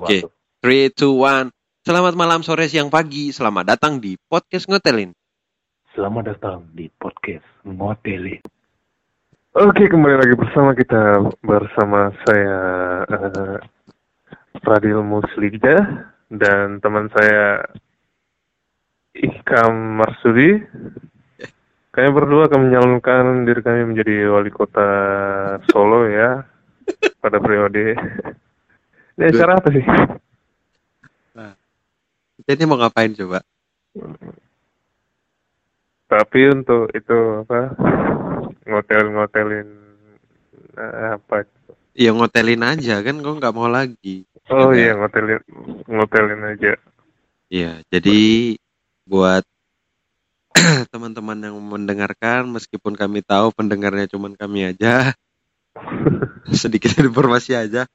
Oke, okay. 3, 2, 1. Selamat malam, sore, siang, pagi. Selamat datang di Podcast Ngotelin. Selamat datang di Podcast Ngotelin. Oke, kembali lagi bersama kita bersama saya uh, Fradil Muslida dan teman saya Ikam Marsudi. Kami berdua akan menyalurkan diri kami menjadi wali kota Solo ya pada periode ini acara apa sih? Nah, jadi mau ngapain coba? Tapi untuk itu apa? Ngotel-ngotelin eh, apa? Iya ngotelin aja kan kok nggak mau lagi. Oh iya ngotelin ngotelin aja. Iya, jadi buat teman-teman yang mendengarkan meskipun kami tahu pendengarnya cuma kami aja sedikit informasi aja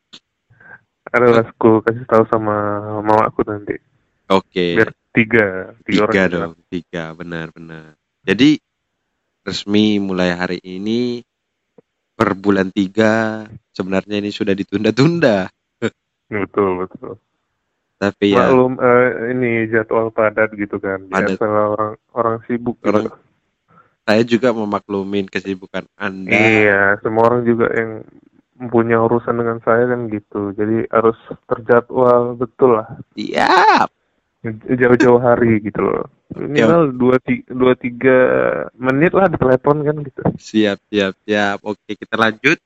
adalah aku kasih tahu sama mama aku nanti. Oke. Okay. Biar tiga, tiga, tiga orang dong, kan? tiga benar-benar. Jadi resmi mulai hari ini per bulan tiga sebenarnya ini sudah ditunda-tunda. betul betul. Tapi ya. Maklum uh, ini jadwal padat gitu kan. Padat. Biasa orang orang sibuk. Orang, gitu. Saya juga memaklumin kesibukan Anda. Iya, semua orang juga yang punya urusan dengan saya kan gitu. Jadi harus terjadwal betul lah. Iya jauh-jauh hari gitu loh. Minimal dua tiga, dua tiga menit lah di telepon kan gitu. Siap siap siap. Oke kita lanjut.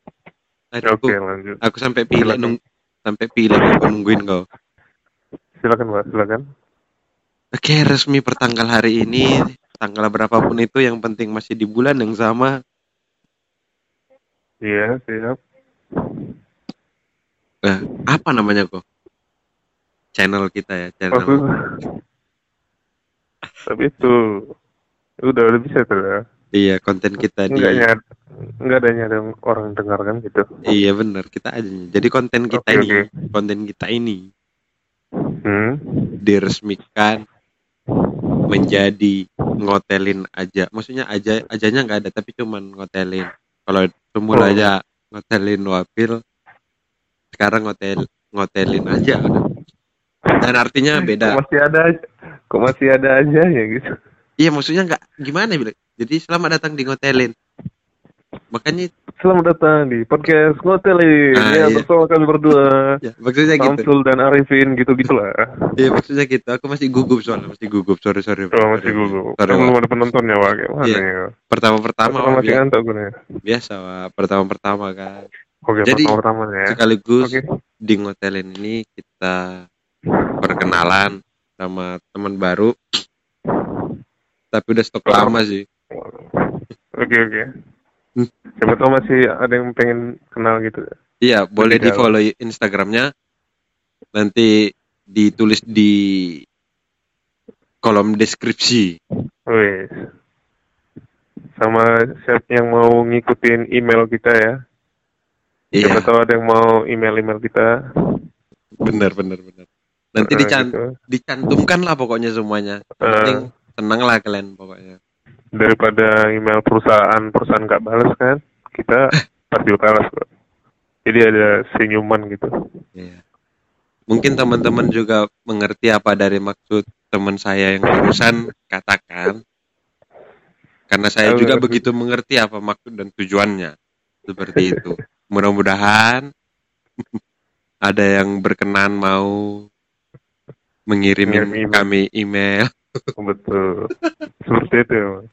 Aduh, oke lanjut. aku sampai pilih nung sampai pilih aku nungguin kau silakan mbak. Silakan. Oke resmi pertanggal hari ini tanggal berapapun itu yang penting masih di bulan yang sama. Iya siap Nah, apa namanya kok? Channel kita ya, channel. Oh, tapi itu udah udah bisa tuh ya. Iya, konten kita di Enggak enggak ada nyari orang dengar kan gitu. Iya benar, kita aja. Jadi konten kita okay, ini, okay. konten kita ini hmm? diresmikan menjadi ngotelin aja. Maksudnya aja ajanya nggak ada, tapi cuman ngotelin. Kalau semula oh. aja ngotelin wapil sekarang ngotel ngotelin aja dan artinya beda. Kok masih ada kok masih ada aja ya gitu? Iya maksudnya nggak gimana bilang jadi selamat datang di ngotelin makanya selamat datang di podcast ngotelin. Ah, ya iya. bersama kami berdua. Ya, maksudnya gitu. Samsul gitu. dan Arifin gitu gitulah. Iya maksudnya gitu. Aku masih gugup soalnya masih gugup. Sorry sorry. Oh masih gugup. Sorry, belum ada penontonnya wah gimana iya. ya? Pertama pertama masih ngantuk gue biasa wah pertama pertama kan. Oke, jadi pertama ya. sekaligus okay. di ngotelin ini kita perkenalan sama teman baru. Tapi udah stok lama sih. Oke okay, oke. okay. Siapa tahu masih ada yang pengen kenal gitu. Iya, boleh di follow Instagramnya. Nanti ditulis di kolom deskripsi. Wih. Sama siapa yang mau ngikutin email kita ya. Iya. Siapa tahu ada yang mau email-email kita. Bener, bener, bener. Nanti uh, dican gitu. dicantumkan lah pokoknya semuanya. Yang uh, penting tenang lah kalian pokoknya daripada email perusahaan perusahaan nggak balas kan kita pasti balas kok jadi ada senyuman gitu. Iya. mungkin teman-teman juga mengerti apa dari maksud teman saya yang barusan katakan. Karena saya juga begitu mengerti apa maksud dan tujuannya. Seperti itu. Mudah-mudahan ada yang berkenan mau mengirimin kami email. Betul. Seperti itu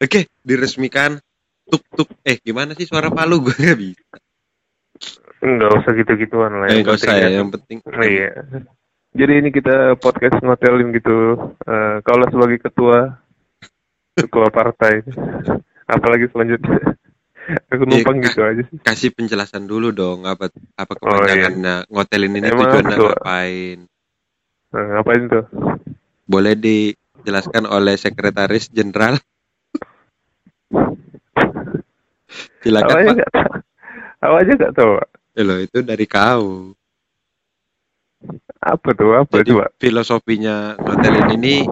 Oke, diresmikan. Tuk tuk. Eh, gimana sih suara palu gue gak bisa. Enggak usah gitu-gituan lah. Enggak usah ya, yang penting. Oh, iya. Jadi ini kita podcast ngotelin gitu. Uh, kalau sebagai ketua ketua partai. Apalagi selanjutnya. Aku iya, numpang ya, gitu aja sih. Kasih penjelasan dulu dong apa apa kepanjangannya oh, iya. ngotelin ini Emang tujuannya ketua. ngapain? Nah, ngapain tuh? Boleh dijelaskan oleh sekretaris jenderal Silakan Pak. Gak tahu. Aku aja gak tahu. Ya loh, itu dari kau. Apa tuh? Apa Jadi, coba? Filosofinya hotel ini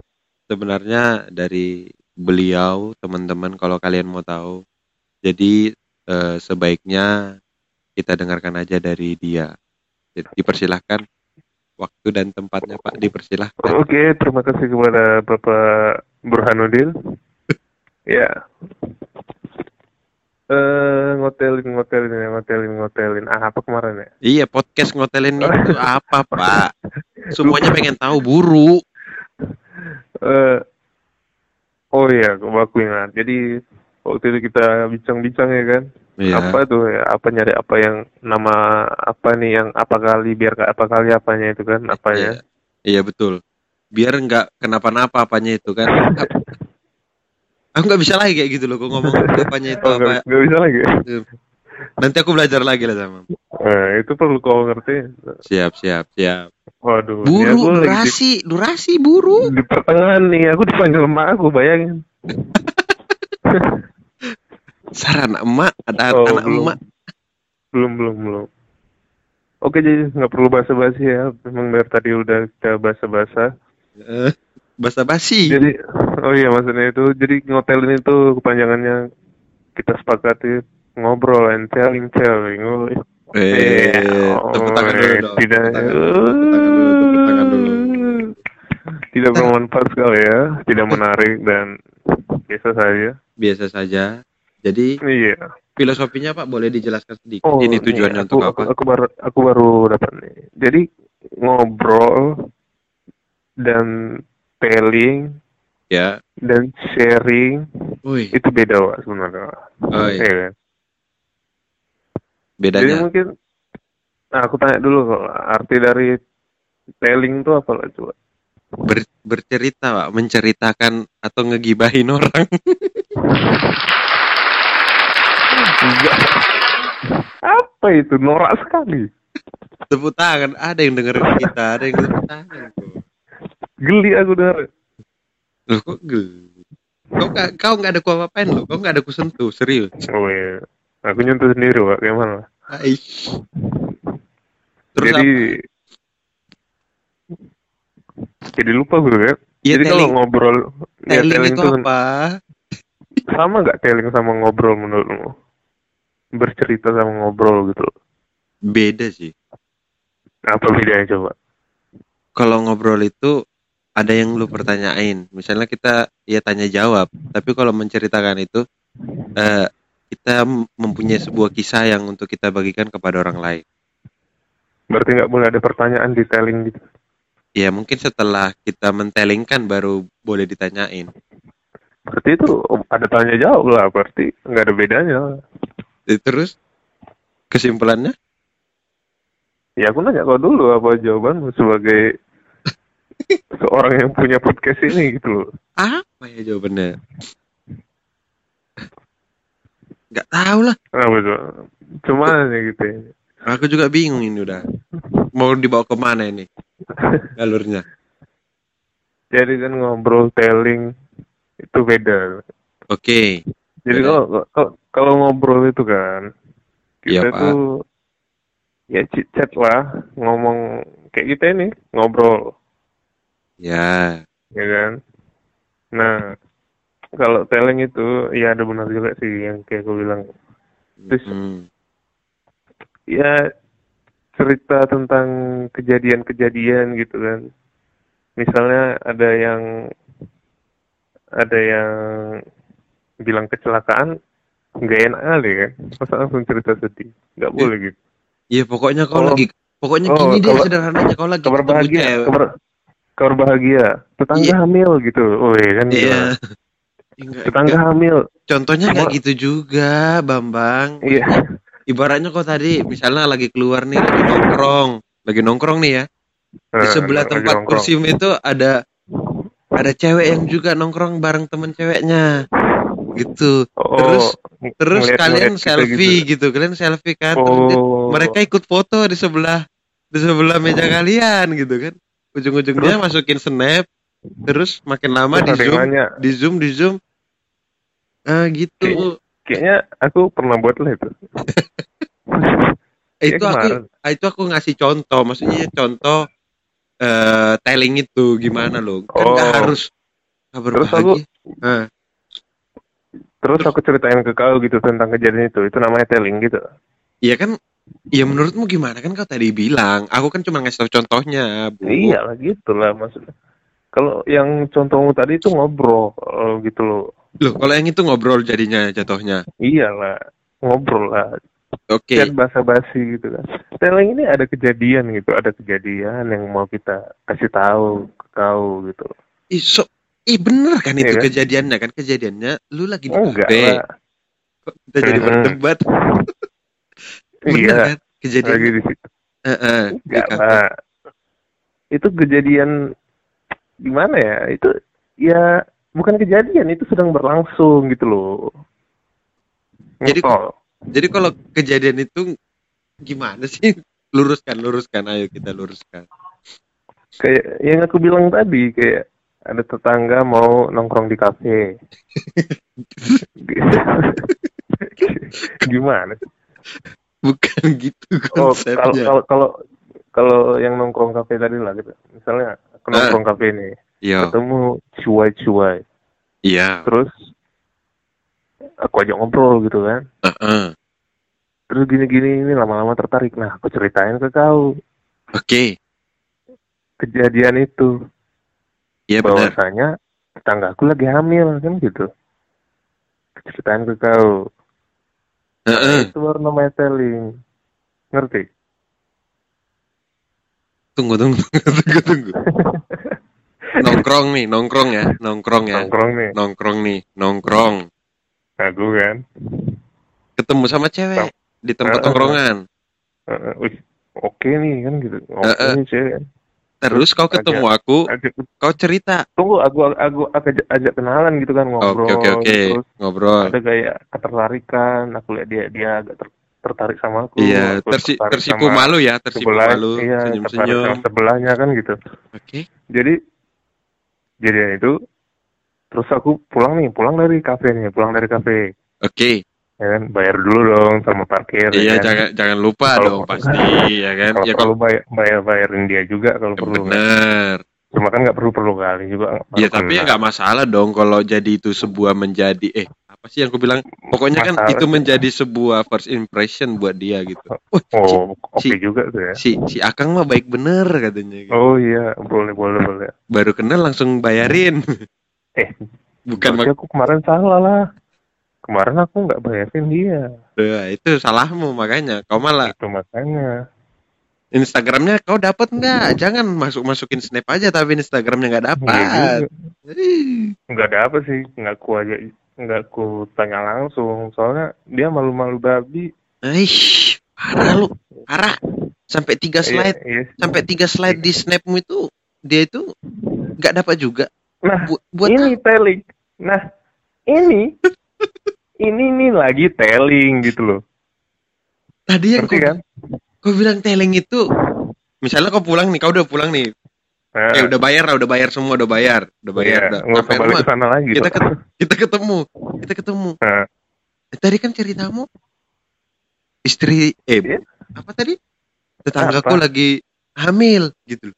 sebenarnya dari beliau, teman-teman kalau kalian mau tahu. Jadi eh, sebaiknya kita dengarkan aja dari dia. Jadi dipersilahkan waktu dan tempatnya Pak dipersilahkan. Oke, terima kasih kepada Bapak Burhanuddin. Ya. Eh, ngotelin, ngotelin, ngotelin, ngotelin. Ah, apa kemarin ya? Iya, podcast ngotelin itu apa, Pak? Semuanya pengen tahu buru. Eh, oh iya, aku ingat. Jadi waktu itu kita bincang-bincang ya kan. Iya. Apa tuh ya? Apa nyari apa yang nama apa nih yang apa kali biar apa kali apanya itu kan? Apanya? Iya, iya betul. Biar nggak kenapa-napa apanya itu kan. Aku nggak bisa lagi kayak gitu loh, kok ngomong apanya itu Oh, apa. nggak bisa lagi. Nanti aku belajar lagi lah sama. Eh, itu perlu kau ngerti. Siap, siap, siap. Waduh, ya Buru, gua lagi di- durasi, durasi buru. di pertengahan nih aku dipanggil emak aku bayangin Saran emak, ada Oh, anak belum. emak. belum belum belum oke jadi nggak perlu basa-basi ya memang dari tadi udah kita basa-basa Eh, basa basi. jadi oh iya maksudnya itu jadi ngotelin itu kepanjangannya kita sepakati ngobrol and telling telling oh, Eh, oh, tepuk tangan dulu dong. tidak Tepuk tangan, tepuk tangan dulu, tidak bermanfaat sekali ya tidak menarik dan biasa saja Biasa saja. Jadi iya filosofinya Pak boleh dijelaskan sedikit. Oh, Ini tujuannya untuk aku, apa? Aku, aku baru aku baru dapat nih. Jadi ngobrol dan telling Ya. dan sharing Wih, itu beda Wak, sebenarnya. oh, iya. Iya kan? Jadi bedanya. mungkin nah, aku tanya dulu kok arti dari telling itu apa lah coba? Ber- bercerita Pak, menceritakan atau ngegibahin orang. Apa itu norak sekali. tepuk tangan, ada yang dengerin kita, ada yang tepuk tangan. Geli aku dengar. Loh kok geli? Kau nggak kau nggak ada ku apain lo, kau nggak ada ku sentuh, serius. Oh iya. Aku nyentuh sendiri Pak, gimana? Aish. Terus Jadi apa? jadi lupa gue kan. Iya, jadi kalau telling- ngobrol ya, Telling itu tuh apa? sama nggak telling sama ngobrol menurutmu? Bercerita sama ngobrol gitu. Beda sih. Apa bedanya coba? Kalau ngobrol itu ada yang lu pertanyain. Misalnya kita ya tanya jawab, tapi kalau menceritakan itu eh, kita mempunyai sebuah kisah yang untuk kita bagikan kepada orang lain. Berarti nggak boleh ada pertanyaan di telling gitu. Ya mungkin setelah kita mentelingkan baru boleh ditanyain. Berarti itu ada tanya jawab lah. Berarti nggak ada bedanya. Eh, Terus kesimpulannya? Ya aku nanya kau dulu apa jawabanmu sebagai seorang yang punya podcast ini gitu loh. Apa ya jawabannya? Gak tahu lah. Apa tuh? Cuma ya gitu ya. Aku juga bingung ini udah. Mau dibawa ke mana ini galurnya? Jadi kan ngobrol telling itu beda. Oke. Jadi Beda. kalau kalau- kalau ngobrol itu kan kita Pak. tuh ya chit chat lah ngomong kayak kita ini ngobrol Ya. ya kan. Nah kalau telling itu ya ada benar juga sih yang kayak gue bilang Terus- Hmm. ya cerita tentang kejadian-kejadian gitu kan. Misalnya ada yang ada yang bilang kecelakaan nggak enak kali kan. Masa langsung cerita sedih. Nggak boleh gitu. Iya pokoknya kau Kalau- lagi pokoknya oh, gini deh kalau- sederhananya kau lagi Kabar bahagia, cewek. kabar, kabar bahagia. Tetangga Iya. hamil gitu. Oh iya kan. Iya. Enggak, Tetangga enggak. hamil. Contohnya kayak gitu juga, Bambang. Iya. Ibaratnya kau tadi misalnya lagi keluar nih, lagi nongkrong, lagi nongkrong nih ya. Di Nah, sebelah lagi tempat nongkrong. kursium itu ada ada cewek yang juga nongkrong bareng temen ceweknya. Gitu. Oh, Terus terus ngeliat- kalian ngeliat selfie gitu. Kalian selfie kan. Terus Oh. mereka ikut foto di sebelah di sebelah meja kalian gitu kan ujung-ujungnya masukin snap terus makin lama di Terus zoom nanya, di zoom di zoom ah gitu kayaknya aku pernah buat lah itu. Itu Iya, aku kemarin. ah, itu aku ngasih contoh maksudnya contoh eh telling itu gimana loh kan Oh. harus kabar Terus aku bahagia Ah, terus aku ceritain ke kau gitu tentang kejadian itu. Itu namanya telling gitu. iya kan Ya menurutmu gimana kan kau tadi bilang, aku kan cuma ngasih tau contohnya. Bu. Iya lah gitu lah maksudnya. Kalau yang contohmu tadi itu ngobrol gitu loh. Loh, kalau yang itu ngobrol jadinya jatuhnya. Iyalah, ngobrol lah. Oke. Okay. bahasa basi gitu kan. Telling ini ada kejadian gitu, ada kejadian yang mau kita kasih tahu ke kau gitu. Ih, so, ih bener kan itu iya, kan? kejadiannya kan kejadiannya lu lagi di Enggak kita jadi berdebat. bener iya, kan kejadian lagi di situ. Uh, uh, Enggak. Itu kejadian gimana ya? Itu ya bukan kejadian, itu sedang berlangsung gitu loh. Jadi jadi kalau kejadian itu gimana sih? Luruskan, luruskan, ayo kita luruskan. Kayak yang aku bilang tadi, kayak ada tetangga mau nongkrong di kafe. gimana? Bukan gitu oh, konsepnya. kalau kalau kalau yang nongkrong kafe tadi lah gitu. Misalnya aku nongkrong uh, kafe nih. Iya. Ketemu cuai-cuai. Iya. Terus aku ajak ngobrol gitu kan uh -uh. terus gini-gini ini lama-lama tertarik nah aku ceritain ke kau oke okay. kejadian itu Iya bahwasanya tetanggaku lagi hamil kan gitu ceritain ke kau uh -uh. itu baru namanya telling ngerti? Tunggu tunggu tunggu tunggu nongkrong nih nongkrong ya nongkrong ya. Nongkrong nih. Nongkrong nih nongkrong. Aku kan. Ketemu sama cewek di tempat tongkrongan uh, uh, uh, oke okay nih kan gitu. Oke okay uh, uh. cewek Terus kau ketemu ajak, aku, ajak, kau cerita. Tunggu, aku aku ajak, ajak kenalan gitu kan ngobrol. Oke okay, oke okay, okay. ngobrol. Ada kayak ketertarikan, aku lihat dia dia agak ter, tertarik sama aku. Iya, tersi, tersipu malu ya, tersipu sebelah, malu, iya, senyum-senyum. sebelahnya kan gitu. Oke. Okay. Jadi jadi itu terus aku pulang nih pulang dari kafe nih pulang dari kafe oke okay. Ya kan bayar dulu dong sama parkir iya ya kan? jangan jangan lupa kalo, dong pasti ya kan kalau ya kalau bayar, bayar bayarin dia juga kalau perlu kan. bener kan? cuma kan nggak perlu perlu kali juga ya tapi ya nggak masalah dong kalau jadi itu sebuah menjadi eh apa sih yang aku bilang pokoknya kan masalah kan itu sih. menjadi sebuah first impression buat dia gitu oh, oh oke okay juga tuh ya si si akang mah baik bener katanya gitu. oh iya boleh boleh boleh baru kenal langsung bayarin eh bukan aku kemarin salah lah kemarin aku nggak bayarin dia Duh, itu salahmu makanya kau malah itu makanya Instagramnya kau dapat nggak? Jangan masuk masukin snap aja tapi Instagramnya nggak dapat. Nggak dapat sih, nggak ku aja, nggak ku tanya langsung. Soalnya dia malu-malu babi. Aish, parah lu, parah. Sampai tiga iya, slide, iya, iya. sampai tiga slide di snapmu itu dia itu nggak dapat juga. Nah, Bu buat ini apa? telling. Nah, ini ini nih lagi telling gitu loh. Tadi yang kau, kan? kau bilang telling itu, misalnya kau pulang nih, kau udah pulang nih, Nah. Eh udah bayar lah, udah bayar semua, udah bayar, udah bayar. Iya, udah. Sampai rumah, sana lagi. Kita ketemu, kita ketemu, kita ketemu. Nah. Eh, tadi kan ceritamu istri eh yeah. apa tadi? Tetanggaku apa? lagi hamil gitu.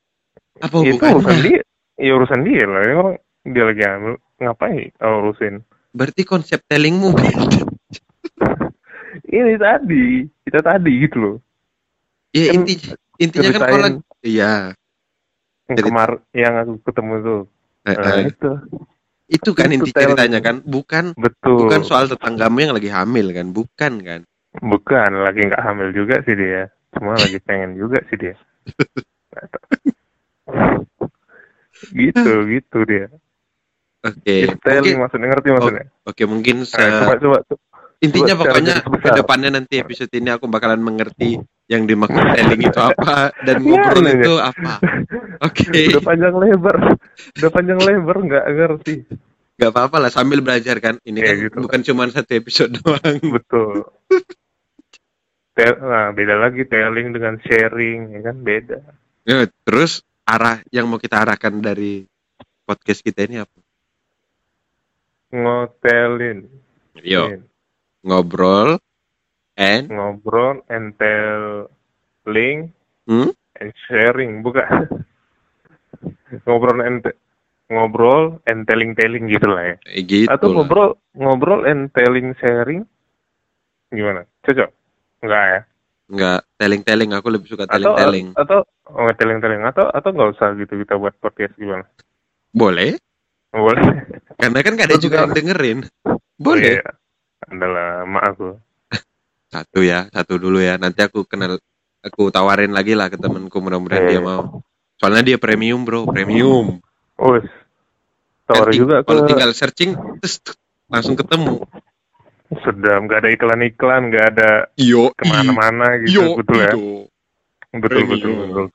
Apa hubungannya? Itu urusan dia. Ya urusan dia lah. Orang dia lagi hamil. Ngapain oh, urusin? Berarti konsep tellingmu Ini tadi. Kita tadi gitu loh. Ya kan inti, intinya kan kalau iya. Yang kemar yang aku ketemu tuh. Eh, nah, eh. itu. Itu kan itu inti ceritanya kan, bukan betul. bukan soal tetanggamu yang lagi hamil kan, bukan kan? Bukan, lagi nggak hamil juga sih dia. Cuma lagi pengen juga sih dia. gitu gitu dia oke. Okay. mungkin, maksudnya ngerti maksudnya? Oke okay, mungkin se nah, coba, coba, intinya coba pokoknya ke depannya nanti episode ini aku bakalan mengerti yang dimaksud telling itu apa dan iya, ngobrol ya, itu apa. Oke. Okay. udah panjang lebar. Udah panjang lebar nggak ngerti. Nggak apa-apa lah sambil belajar kan. Ini ya, kan gitu. bukan cuma satu episode doang. Betul. Nah beda lagi telling dengan sharing ya kan? Beda. Ya, terus arah yang mau kita arahkan dari podcast kita ini apa? Ngotelin. Yo. Ngobrol and ngobrol and tell link hmm? and sharing bukan ngobrol and ngobrol and telling telling gitu lah ya. Eh, gitu Atau ngobrol ngobrol and telling sharing gimana? Cocok? Enggak ya? Enggak telling-telling, aku lebih suka telling-telling. Atau, atau oh, telling-telling atau atau nggak usah gitu kita buat podcast gimana? Boleh. Boleh. Karena kan gak ada juga yang dengerin. Boleh. Oh, iya. Adalah mak aku. satu ya, satu dulu ya. Nanti aku kenal, aku tawarin lagi lah ke temenku mudah-mudahan dia mau. Soalnya dia premium bro, premium. Oh, tawar juga. Kalau tinggal searching, terus langsung ketemu. Sudah nggak ada iklan-iklan, nggak ada yo, ke mana-mana gitu, yo, betul ya. Betul, betul, betul.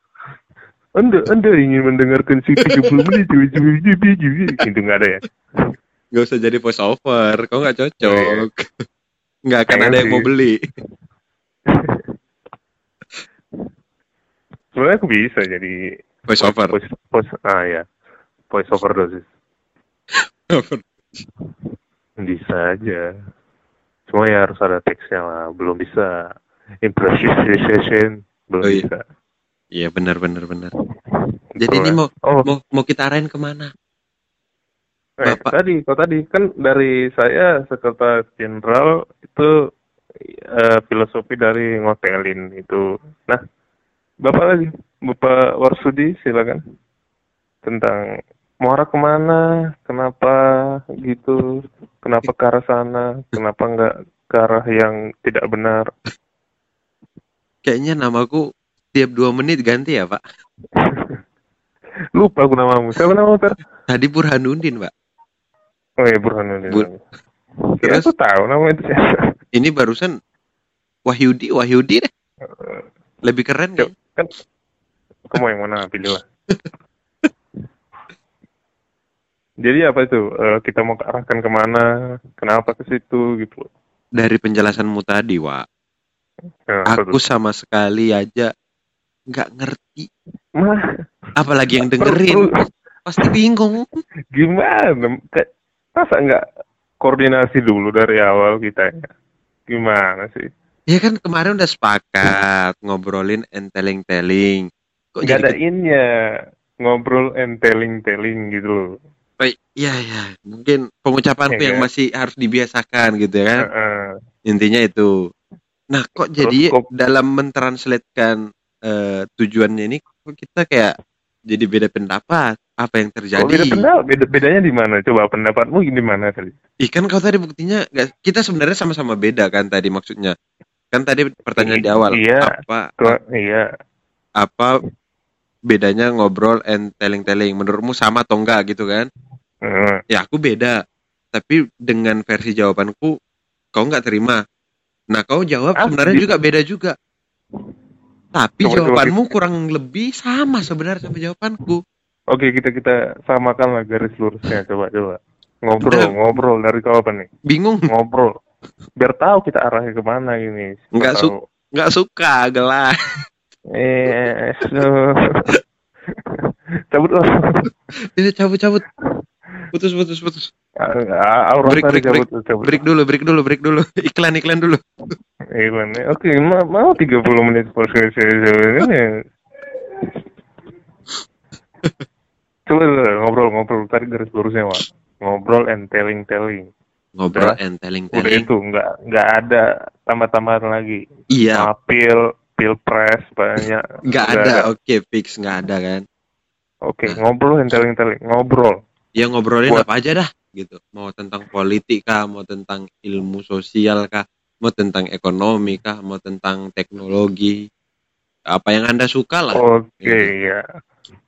Anda, Anda ingin mendengarkan si 30 menit, itu nggak ada ya? Gak usah jadi voice over, kau nggak cocok. Oh, iya. Nggak akan ada yang mau beli. Sebenarnya aku bisa jadi voice over. Voice, voice, ah ya, voice over dosis. bisa aja. Cuma ya harus ada teksnya lah. Belum bisa improvisation, belum oh, iya. bisa. Iya benar benar benar. Jadi ini mau oh. mau mau kita arahin ke mana? Eh, Bapak. tadi, kok tadi kan dari saya sekretaris jenderal itu uh, filosofi dari ngotelin itu. Nah, Bapak lagi, Bapak Warsudi silakan tentang mau arah ke mana, kenapa gitu, kenapa ke arah sana, kenapa nggak ke arah yang tidak benar. Kayaknya namaku tiap dua menit ganti ya Pak. Lupa aku namamu. Siapa nama Pak? Tadi Burhanuddin Pak. Oh iya Burhanuddin. Bur Terus aku tahu nama itu siapa. Ini barusan Wahyudi, Wahyudi deh. Lebih keren ya. Kan kamu yang mana pilih lah. Jadi apa itu? Uh, kita mau arahkan ke mana? Kenapa ke situ gitu? Dari penjelasanmu tadi, Wak. Ya, aku sama sekali aja nggak ngerti. Mah. Apalagi yang dengerin. Pasti bingung. Gimana? Masa nggak koordinasi dulu dari awal kita ya? Gimana sih? Ya kan kemarin udah sepakat ngobrolin and telling-telling. Kok Gak ada innya ngobrol and telling-telling gitu loh. Oh, iya iya, mungkin pengucapanku ya, yang kan? masih harus dibiasakan gitu ya kan. Uh, uh. Intinya itu. Nah, kok Terus jadi kok... dalam mentranslatekan uh, tujuannya ini kok kita kayak jadi beda pendapat? apa yang terjadi. Oh, beda pendapat, beda, bedanya di mana? Coba pendapatmu di mana tadi? Ih kan kau tadi buktinya gak, kita sebenarnya sama-sama beda kan tadi maksudnya. Kan tadi pertanyaan di awal iya, apa? Tua, iya. Apa bedanya ngobrol and telling-telling? Menurutmu sama atau enggak gitu kan? Hmm. Ya aku beda. Tapi dengan versi jawabanku kau nggak terima. Nah kau jawab ah, sebenarnya juga beda juga. Tapi coba, jawabanmu coba. kurang lebih sama sebenarnya sama jawabanku. Oke, kita kita samakan lah garis lurusnya coba coba. Ngobrol, Udah. ngobrol dari kau apa nih? Bingung. Ngobrol. Biar tahu kita arahnya ke mana ini. Enggak su enggak suka gelah. Eh, so. cabut loh. Ini cabut cabut. Putus putus putus. Aura break, break, cabut, break. cabut. break dulu, break dulu, break dulu. Iklan iklan dulu. Iklan. Oke, mau 30 menit podcast ini. Coba ngobrol-ngobrol tadi garis lurusnya Wak. Ngobrol and telling telling. Ngobrol udah, and telling telling. Udah itu nggak nggak ada tambah-tambahan lagi. Iya. Pil pilpres banyak. Nggak ada. Oke okay, fix nggak ada kan. Oke okay, nah. ngobrol and telling telling ngobrol. Ya ngobrolin Buat. apa aja dah gitu. Mau tentang politik kah, mau tentang ilmu sosial kah, mau tentang ekonomi kah, mau tentang teknologi. Apa yang anda suka lah. Oke okay, ya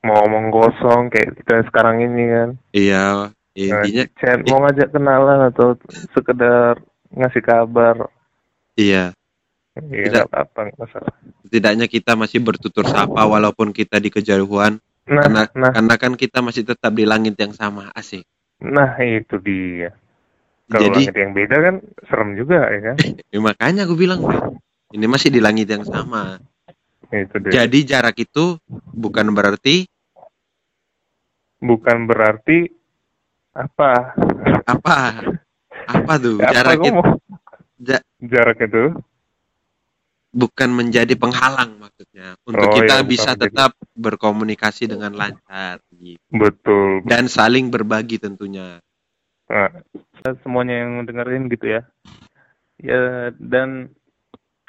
mau ngomong kosong kayak kita sekarang ini kan iya intinya nah, chat mau ngajak kenalan atau sekedar ngasih kabar iya Iya, tidak apa masalah. Tidaknya kita masih bertutur sapa walaupun kita di kejauhan. Nah, karena nah. karena kan kita masih tetap di langit yang sama, asik. Nah, itu dia. Kalau Jadi, langit yang beda kan serem juga ya kan? ya, makanya aku bilang ini masih di langit yang sama. Itu dia. Jadi jarak itu bukan berarti bukan berarti apa? Apa? Apa tuh? Apa jarak itu ja jarak itu bukan menjadi penghalang maksudnya untuk oh, kita iya, bisa tetap gitu. berkomunikasi dengan lancar gitu. Betul. Dan saling berbagi tentunya. Nah, semuanya yang dengerin gitu ya. Ya dan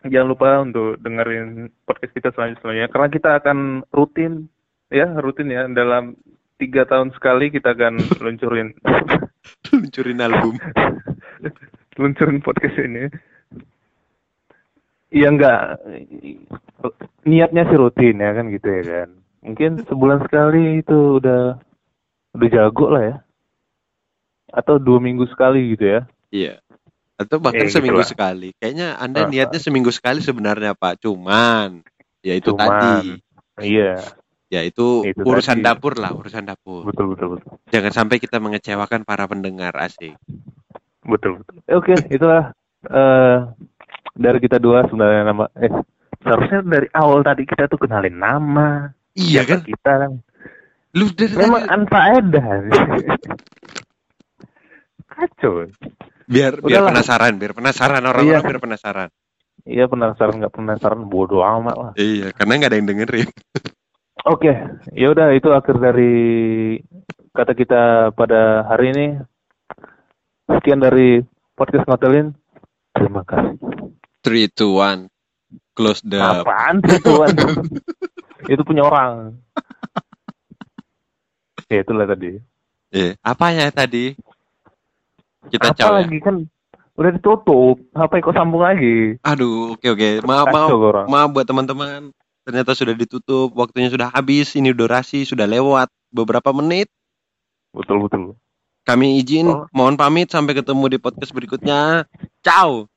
jangan lupa untuk dengerin podcast kita selanjutnya karena kita akan rutin ya rutin ya dalam tiga tahun sekali kita akan luncurin. Luncurin album. Luncurin podcast ini. Iya enggak. Niatnya sih rutin ya kan gitu ya kan. Mungkin sebulan sekali itu udah udah jago lah ya atau dua minggu sekali gitu ya? Iya. Atau bahkan eh, seminggu gitu sekali. Kayaknya anda uh, niatnya seminggu sekali sebenarnya pak. Cuman ya itu cuman, tadi. Iya. Ya itu, itu urusan tadi. dapur lah urusan dapur. Betul betul betul. Jangan sampai kita mengecewakan para pendengar asik. Betul betul. Oke okay, itulah uh, dari kita dua sebenarnya nama eh seharusnya dari awal tadi kita tuh kenalin nama iya kan? kita. Kan lu dari memang tadi... anfaedah kacau biar Udah biar lah. penasaran biar penasaran orang-orang iya. biar penasaran iya penasaran nggak penasaran bodoh amat lah iya karena nggak ada yang dengerin oke ya udah itu akhir dari kata kita pada hari ini sekian dari podcast ngotelin terima kasih Three, two, one. Close the. Apaan three, two, one? itu punya orang. ya itulah tadi. Eh, apa ya tadi? Kita apa ya? lagi kan udah ditutup. Apa kok sambung lagi? Aduh, oke oke. Maaf maaf. Maaf buat teman-teman. Ternyata sudah ditutup. Waktunya sudah habis. Ini durasi sudah lewat beberapa menit. Betul betul. Kami izin, oh. mohon pamit sampai ketemu di podcast berikutnya. Ciao.